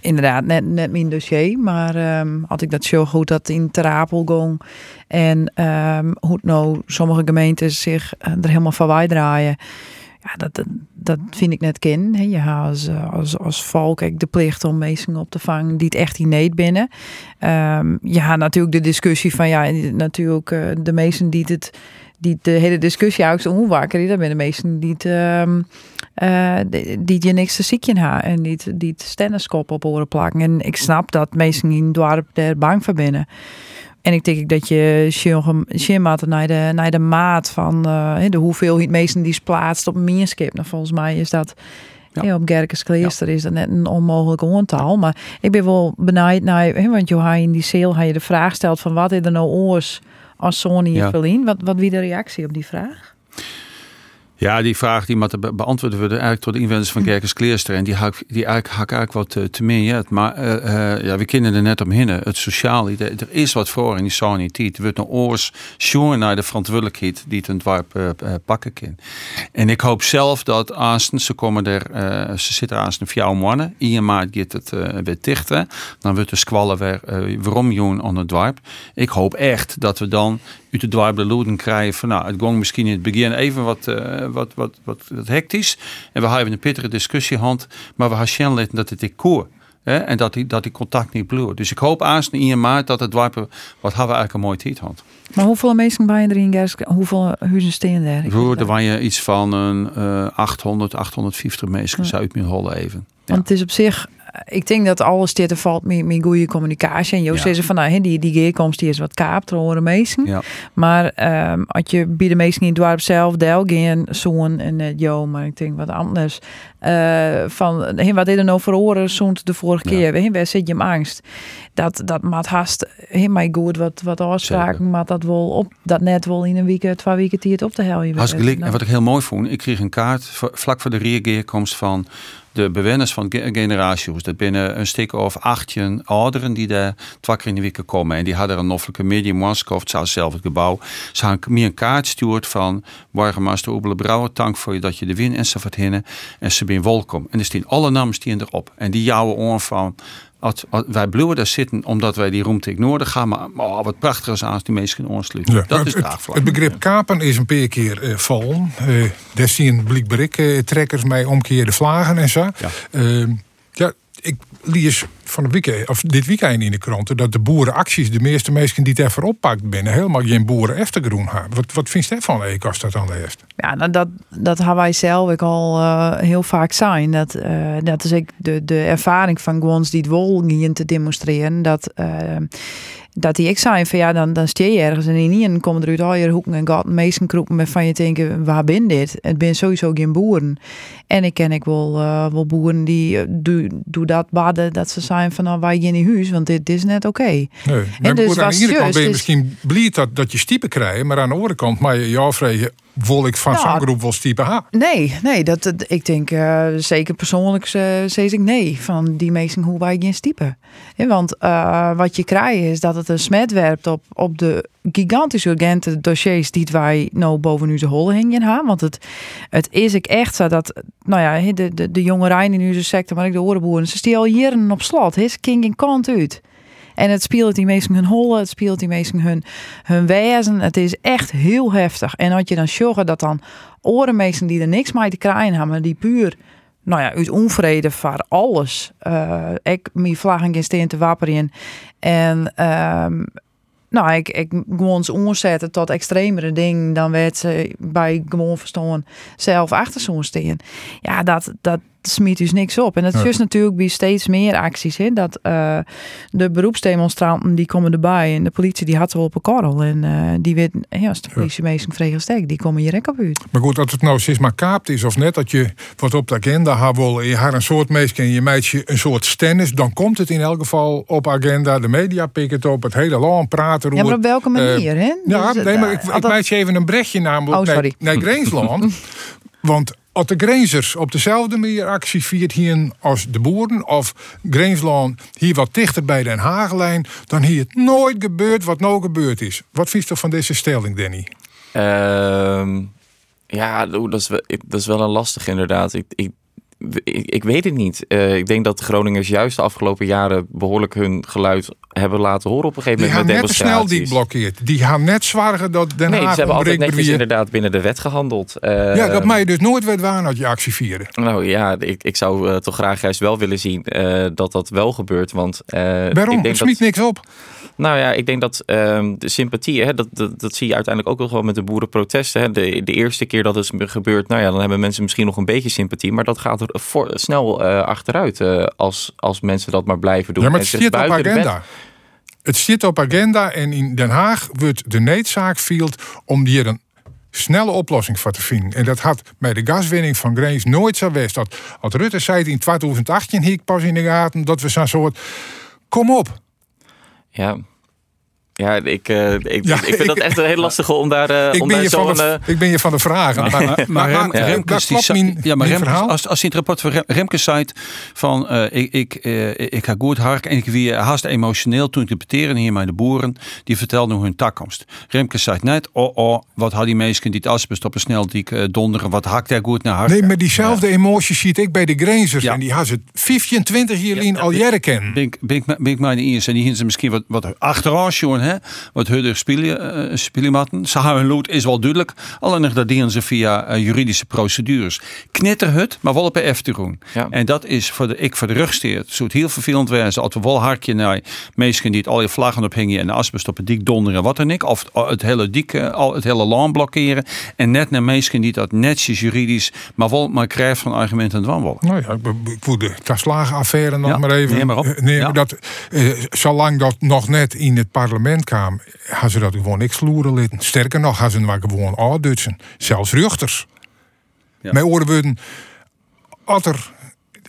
inderdaad net, net mijn dossier, maar ehm, had ik dat zo goed dat in Terapel ging en ehm, hoe nou sommige gemeentes zich eh, er helemaal van draaien. Ja, dat, dat, vind ik net hè. Je als, eh, als, als volk ook de plicht om mensen op te vangen die het echt in need binnen. Ehm je hebt natuurlijk de discussie van ja, natuurlijk eh, de meesten die het die de hele discussie eigenlijk hoe wakker dat ben de meesten die het ehm, eh, die- je niks te ziekje hebben en die het- die het op oren plakken. En ik snap dat mensen in het dorp er bang voor binnen. En ik denk dat je Shimmat naar de, naar de maat van uh, de hoeveelheid mensen die plaatst op een meerskip. Nou, volgens mij is dat ja. op Gerkes Kleester is dat net een onmogelijk aantal. Maar ik ben wel benieuwd naar, want je in die sale had je de vraag stelt van wat is er nou oors als Sony ja. Berlin. Wat, wat wie de reactie op die vraag? Ja, die vraag die moet beantwoorden worden eigenlijk door de inwoners van Gerkes Kleerster. En die hak, die eigenlijk, eigenlijk wat te, te meer. Maar uh, uh, ja, we kennen er net omheen. Het sociale, er is wat voor in die saniteit. Er wordt een oors naar de verantwoordelijkheid die het een dwarp pakken kan. En ik hoop zelf dat aansten, ze komen er, ze zitten aansten vier mannen. In maart gaat het weer dichten. Dan wordt de squallen weer waarom joen aan het dwarp. Ik hoop echt dat we dan uit de dwarp de krijgen van nou, het ging misschien in het begin even wat wat, wat, wat, wat hectisch. En we hebben een pittige discussie hand, maar we gaan laten dat het decor Hè, en dat die, dat die contact niet bloeit. Dus ik hoop aanstaan in maart dat het dwarpen, wat hebben we eigenlijk een mooi tijd had. Maar hoeveel mensen bij je erin, Gersk? Hoeveel huizen staan er? Voor er waren iets van een uh, 800, 850 mensen ja. uit mijn holle even. Want het is op zich ik denk dat alles dit valt met, met goede communicatie. En Joost ja. zei van, nou, die, die geerkomst die is wat kaapt, horen meesten. Ja. Maar um, als je bij de meesten in het dorp zelf deel geen zoon en net Jo, maar ik denk wat anders. Uh, van, hey, wat is er nou voor oren zo'n de vorige keer? Hey, waar zit je hem angst? Dat, dat maat haast helemaal goed wat, wat afspraken, maar dat wel op, dat net wel in een week, twee weken die het op te helpen. Hartstikke En wat ik heel mooi vond, ik kreeg een kaart vlak voor de reageerkomst van de bewoners van generaties. Dat binnen een stuk of achtje ouderen die daar twee keer in de week komen. En die hadden een noffelijke medium of zelf het gebouw. Ze hadden meer een kaart stuurt van Wargemaster Oebele Brouwer, dank voor je dat je de win en ze hinnen. En ze zijn welkom. En er staan alle namen staan erop. En die jouwen oor van als, wij bloeien daar zitten omdat wij die ruimte ignoren gaan. Maar oh, wat prachtig is als die mensen kunnen ontsluiten. Ja, dat is het, het, begrip kapen is een paar keer uh, vallen. Uh, daar zien blikberik uh, trekkers mij omkeerde vlagen en zo. Ja. Uh, ja, ik lees van de weekend, of dit weekend in de kranten dat de boerenacties, de meeste mensen die het even oppakt binnen, helemaal geen boeren eftergroen hebben. Wat, wat vind je daarvan, Eek, als dat dan leest? Ja, nou, dat, dat hebben wij zelf ook al uh, heel vaak zijn. Dat, uh, dat is ik de, de ervaring van Gwons die het wol te demonstreren. Dat uh, dat die ik zei van ja, dan, dan steer je ergens en in en komen er uit al je hoeken en gaten meesten kroepen met van je denken, waar ben dit? Het ben sowieso geen boeren. En ik ken ik wel, uh, wel boeren die uh, doe, dat baden dat ze zijn van nou wij in die huis, want dit, dit is net oké. Okay. Nee, en dus aan de ene kant ben je misschien blij dat, dat je stiepen krijgt, maar aan de andere kant maar je jou ik van zo'n groep wel stiepen ha? Nee, nee, dat, ik denk uh, zeker persoonlijk uh, zeg ik nee van die meesten hoe wij geen. Ja, want uh, wat je krijgt is dat het een smet werpt op, op de gigantische urgente dossiers die wij nou boven nu de hol hingen hebben. Want het, het is ik echt zo dat, nou ja, de, de, de jongerijn in onze sector, maar ik de orenboeren, ze al jaren op slot. Is king in kant uit. En het speelt die mensen hun hollen, het speelt die mensen hun, hun wezen. Het is echt heel heftig. En als je dan zorgt dat dan orenmeesten die er niks mee te krijgen hebben, die puur nou ja, uit onvrede voor alles. Uh, ik mijn vlaggen in steen te wapperen. En um, nou, ik, ik gewoon omzetten tot extremere dingen dan werd ze bij gewoon verstaan zelf achter zo'n steen. Ja, dat, dat, smiet dus niks op. En dat is natuurlijk bij steeds meer acties. Hè? Dat uh, de beroepsdemonstranten die komen erbij en de politie die had ze op een korrel. En uh, die weet, ja, als de politie meestal vregelsteek, die komen hier op uit. Maar goed, als het nou steeds maar kaapt is of net, dat je wat op de agenda hebt, je haar een soort meisje en je meisje een soort stennis, dan komt het in elk geval op agenda. De media pikken het op, het hele land praten. Ja, maar op welke manier, uh, hè? Ja, dus, nee, maar ik, ik meid je even een brechtje namelijk oh, sorry. naar, naar Greensland. Want als de grenzers op dezelfde manier actie viert hier als de boeren of Greensland hier wat dichter bij Den Haaglijn, dan hier het nooit gebeurt wat nou gebeurd is. Wat vindt u van deze stelling, Danny? Uh, ja, dat is, wel, dat is wel een lastig inderdaad. Ik, ik ik, ik, weet het niet. Uh, ik denk dat de Groningers juist de afgelopen jaren behoorlijk hun geluid hebben laten horen op een gegeven moment. Die met net snel die blokkeert. Die gaan net zwaarder dat Den Nee, ze hebben altijd netjes inderdaad binnen de wet gehandeld. Uh, ja, dat mij dus nooit werd waar dat je actie vieren. Nou ja, ik, ik zou uh, toch graag juist wel willen zien dat dat wel gebeurt. Want, Waarom? Ik denk Smiet dat... niks op. Nou ja, ik denk dat uh, de sympathie, hè, dat, dat, dat, zie je uiteindelijk ook wel met de boerenprotesten. Hè. De, de eerste keer dat het gebeurt, nou ja, dan hebben mensen misschien nog een beetje sympathie. Maar dat gaat er voor, snel uh, achteruit uh, als, als mensen dat maar blijven doen. Ja, maar het zit op agenda. het zit op agenda en in Den Haag wordt de needzaak field om hier een snelle oplossing voor te vinden. En dat had bij de gaswinning van Grains nooit zo geweest. Dat, als Rutte zei in 2018, hier pas in de gaten, dat we zo'n soort. Kom op. Ja, ja, ik, uh, ik, Ja, ik vind ik- dat echt een heel lastige om daar, uh, Ik om ben, daar zo'n... eh, ik ben je van de vragen. Maar, maar, Remkes die mijn, ja, mijn Remkes, als, als je het rapport van Rem, Remkes zei van eh, ik, ik, eh, ik ga goed hard en ik wie haast emotioneel toen interpreteren hier bij de boeren die vertelden hun takkomst. Remkes zei net, oh oh, wat had die mensen die het asbest op een snel die eh, donderen, wat hakt daar goed naar hart. Nee, maar diezelfde emoties ziet ik bij de Grazers. Ja. En die had ze 25 jaar in al jaren kennen. Ben ik, maar de eerste. En die hinten misschien wat, wat achteraan jongen, hè? Wat hudder spelen, uh, spelematten. Saha en lood is wel duidelijk. Alleen dat dienen ze via eh, juridische procedures. Knitterhut, maar wel op een F te doen. Ja. En dat is voor de, ik voor de rugsteert. Zo het heel vervelend wezen. Als we wel hartje naar mensen die het al je vlaggen ophingen en de asbest op het dik donderen, wat dan ik. Of het hele dik, eh, al het hele land blokkeren. En net naar mensen die dat netjes juridisch, maar wel maar krijgt van argumenten en dwanwollen. Nou ja, ik- de Taslagenaffaire nog Ja, maar even. neem maar op. Eh, Nee, Ja. dat, eh, zolang dat nog net in het parlement kwam, hadden ze dat gewoon niks sloeren litten. Sterker nog, hadden ze maar gewoon aandutsen. Zelfs rechters. Ja. Mijn oren als er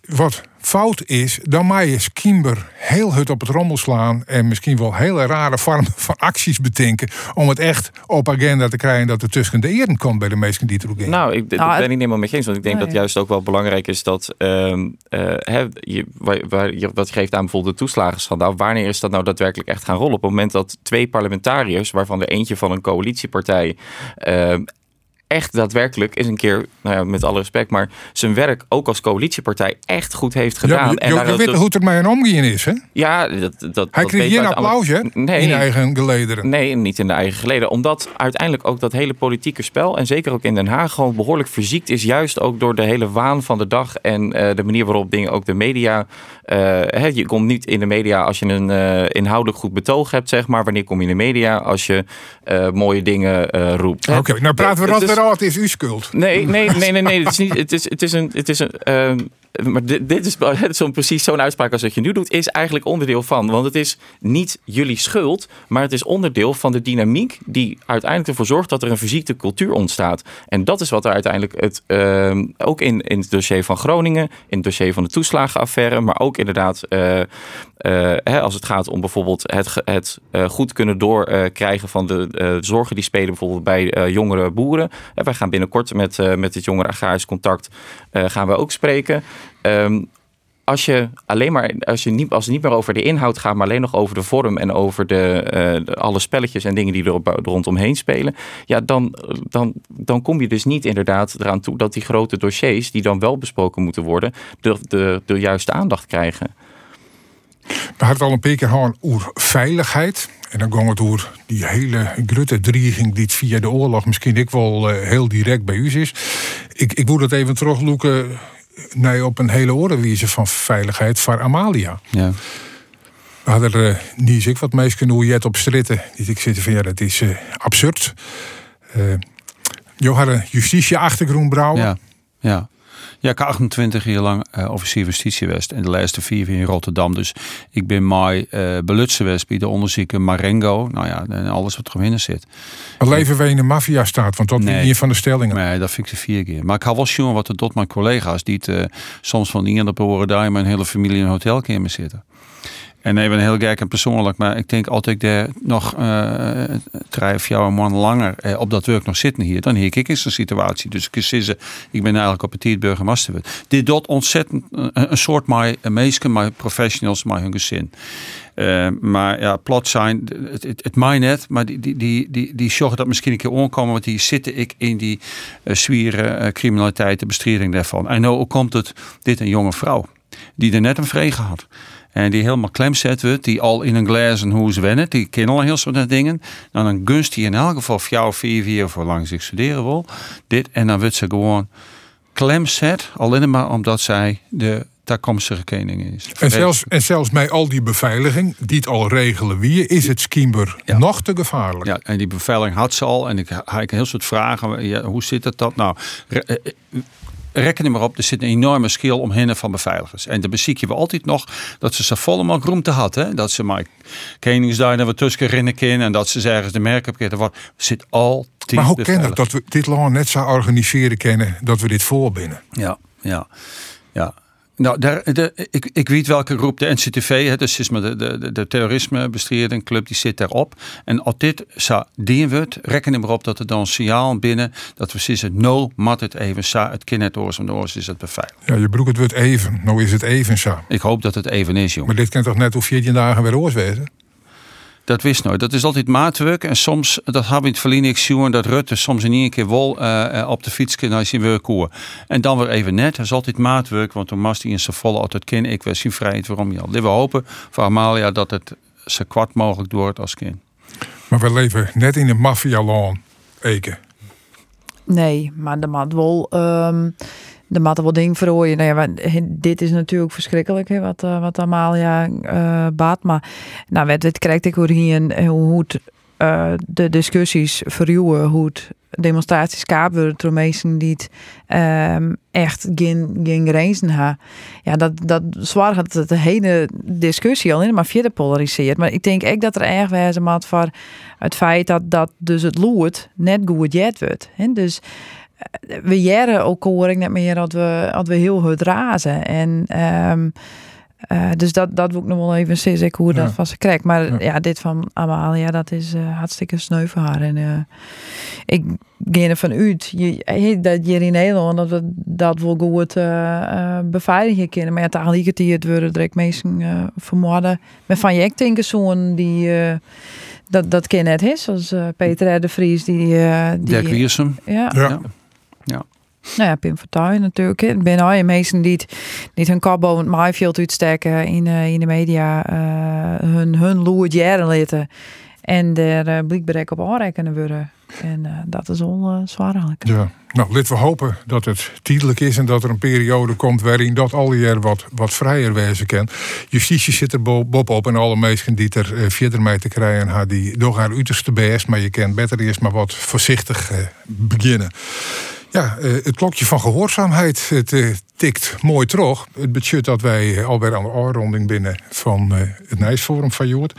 wat fout is, dan mag je Skimber heel hut op het rommel slaan en misschien wel hele rare vormen van acties bedenken om het echt op agenda te krijgen dat er tussen de eren komt bij de mensen die het ook in. Nou, ik, Nou, ben het- ik niet helemaal mee eens. Want ik denk Nee. dat juist ook wel belangrijk is dat... ehm, eh, hè, je, waar, waar, je, wat geeft aan bijvoorbeeld de toeslagenschandaal. Wanneer is dat nou daadwerkelijk echt gaan rollen? Op het moment dat twee parlementariërs... waarvan er eentje van een coalitiepartij... ehm, echt daadwerkelijk is een keer, nou ja, met alle respect... maar zijn werk ook als coalitiepartij echt goed heeft ja, gedaan. maar je, je, je weet hoe het er mij aan omgaan is, hè? ja, dat, dat, dat Hij weet kreeg een alle- applaus, hè? Nee. In eigen gelederen. Nee, niet in de eigen geleden. Omdat uiteindelijk ook dat hele politieke spel, en zeker ook in Den Haag, gewoon behoorlijk verziekt is. Juist ook door de hele waan van de dag en eh, de manier waarop dingen ook de media. hè, je komt niet in de media als je een eh, inhoudelijk goed betoog hebt, zeg maar. Wanneer kom je in de media als je mooie dingen roept? Oké, nou praten we dat weer het is uw schuld. Nee, nee, nee, nee, nee. Het is niet. Het is, het is een. Het is een ehm, maar dit, dit is zo'n precies zo'n uitspraak als wat je nu doet, is eigenlijk onderdeel van. Want het is niet jullie schuld, maar het is onderdeel van de dynamiek die uiteindelijk ervoor zorgt dat er een fysieke cultuur ontstaat. En dat is wat er uiteindelijk het, ehm, ook in, in het dossier van Groningen, in het dossier van de toeslagenaffaire, maar ook inderdaad eh, eh, hè, als het gaat om bijvoorbeeld het, het eh, goed kunnen doorkrijgen van de zorgen die spelen bijvoorbeeld bij jongere boeren. Wij gaan binnenkort met, met het jongere agrarisch contact gaan we ook spreken. Ehm, als je alleen maar, als, je niet, als het niet meer over de inhoud gaat, maar alleen nog over de vorm en over de, eh, de- alle spelletjes en dingen die er, op, rondomheen spelen, ja, dan, dan, dan kom je dus niet inderdaad eraan toe dat die grote dossiers, die dan wel besproken moeten worden, de, de, de juiste aandacht krijgen. We hadden al een paar keer gehad over veiligheid. En dan ging het over die hele grote dreiging die via de oorlog misschien ik wel eh, heel direct bij u is. Ik, ik moet het even terugloeken naar op een hele orenwijze van veiligheid voor Amalia. Ja. We hadden er uh, niet ik wat meestal hoe je het op stritten. Die ik zitten van ja, dat is eh, absurd. Uh, had een justitie-achtergrond brouwen. Ja, ja. Ja, ik heb 28 jaar lang uh, officier justitie geweest. En de laatste vier in Rotterdam. Dus ik ben mij uh, belutsen geweest bij de onderzoeken Marengo. Nou ja, en alles wat er zit. Wat leven wij in de maffia-staat? Want dat is Nee. een van de stellingen. Nee, dat vind ik de vier keer. Maar ik had wel zien wat er tot mijn collega's... die het, uh, soms van iemand op horen daar... mijn hele familie in een hotelkamer zitten. En even heel gek en persoonlijk, maar ik denk altijd daar nog uh, of vier maanden langer uh, op dat werk nog zitten hier, dan heek ik in zo'n situatie. Dus ik zeggen, ik ben eigenlijk op het burgemeester. Dit doet ontzettend uh, een soort mijn meesten, mijn professionals, mijn hun gezin. Maar ja, plat zijn, het, het, het mij net, maar die, die, die, die, zorgen dat misschien een keer onkomen, want die zitten ik in die uh, zwieren criminaliteit, de bestrijding daarvan. En nou komt het, dit een jonge vrouw, die er net een vrege had. En die helemaal klem zet wordt, die al in een glazen hoes wennen, die kennen al heel soort dingen. Dan een gunst die in elk geval voor jou vier, vier voor lang zich studeren wil. Dit, en dan wordt ze gewoon klem zet, alleen maar omdat zij de toekomstige koning is. En zelfs, en zelfs met al die beveiliging, die het al regelen wie, is het Skimber ja. nog te gevaarlijk. Ja, en die beveiliging had ze al. En ik had een heel soort vragen. Ja, hoe zit het dat nou? Reken er maar op, er zit een enorme skill omheen van beveiligers. En dan beziek je we altijd nog dat ze zo vollemaal groente had. Hè? Dat ze maar Koningsduin en wat tussen kunnen. En dat ze zeggen de merken op wat zit altijd Maar hoe ken beveiligd. het dat we dit land net zo organiseren kennen dat we dit voorbinnen? Ja, ja, ja. Nou, daar, de, ik, ik weet welke groep, de NCTV, het is maar de, de, de terrorismebestrijding club, die zit daarop. En als dit zou dien wordt, rekken er maar op dat er dan een signaal binnen, dat we zeggen, no, mat het even sa, het kind het oors de oors is het beveiligd. Ja, je broek het wordt even. Nou is het even zo. Ik hoop dat het even is, jongen. Maar dit kan toch net of 14 dagen weer oorswezen? Dat wist nooit. Dat is altijd maatwerk. En soms, dat hebben we in het verleden ik zien, dat Rutte soms in één keer wel eh, eh, op de fiets kan naar zijn werkkoer. En dan weer even net. Dat is altijd maatwerk, want toen mast hij in zijn volle altijd kind. Ik was zijn vrijheid waarom je al. We hopen voor Amalia dat het zo kwart mogelijk wordt als kind. Maar we leven net in een maffia-land, Eke. Nee, maar de mat wel. ehm de mat wel ding verrooien. Nou ja, dit is natuurlijk verschrikkelijk hè, wat, eh, wat Amalia eh baat. Maar nou, wat, wat krijg ik hoor hier en hoe het eh, de discussies verruwen, hoe het demonstraties kaap worden door mensen ehm, echt geen, geen grenzen hebben. Ja, dat, dat zwaar het de hele discussie al in, maar verder polariseert. Maar ik denk ook dat er erg moet voor het feit dat, dat dus het loert net goed jet wordt. Hè? Dus eh, we jaren ook hoor ik net meer dat we, dat we heel hard razen. En ehm, eh, dus dat, dat wil ik nog wel even zeggen, ik hoe Ja. dat van ze krijgt. Maar Ja. ja. dit van Amalia, dat is eh, hartstikke sneu voor haar. En eh, ik ga ervan uit je, dat hier in Nederland dat we dat wel goed beveiligen kunnen. Maar ja, tegelijkertijd worden direct mensen eh vermoorden. Maar van je, ik denk een zo'n die... dat, dat ken net is, zoals eh, Peter R. de Vries, die... eh die Dirk Wiersum. ja, Ja. Ja. Ja. nou ja, Pim Fortuyn natuurlijk. hè. Er zijn al mensen die, het- die het hun kop boven het maaiveld uitsteken in, eh, in de media. eh, hun, hun loert jaren laten. En er uh, blijkbaar op aanrekenen worden. En eh, dat is al eh zwaar eigenlijk. Ja. Nou, laten we hopen dat het tijdelijk is en dat er een periode komt waarin dat al jaar wat, wat vrijer wezen kan. Justitie zit er bo- bovenop en alle mensen die er eh, verder mee te krijgen hebben, die door haar uiterste best, maar je kan beter eerst maar wat voorzichtig eh, beginnen. Ja, eh, het klokje van gehoorzaamheid het, eh, tikt mooi terug. Het betekent dat wij eh, alweer aan de afronding binnen van het Nijsforum van Joort.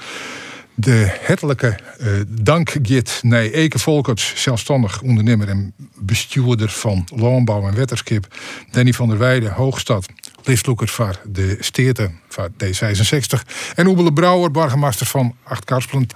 De hartelijke eh, dank Git naar Eke Volkerts, zelfstandig ondernemer en bestuurder van Landbouw en Wetterskip. Danny van der Weijden, Hoogstad, listloekers van de Steerten van D66. En Oebele Brouwer, burgemeester van Acht Karspelen.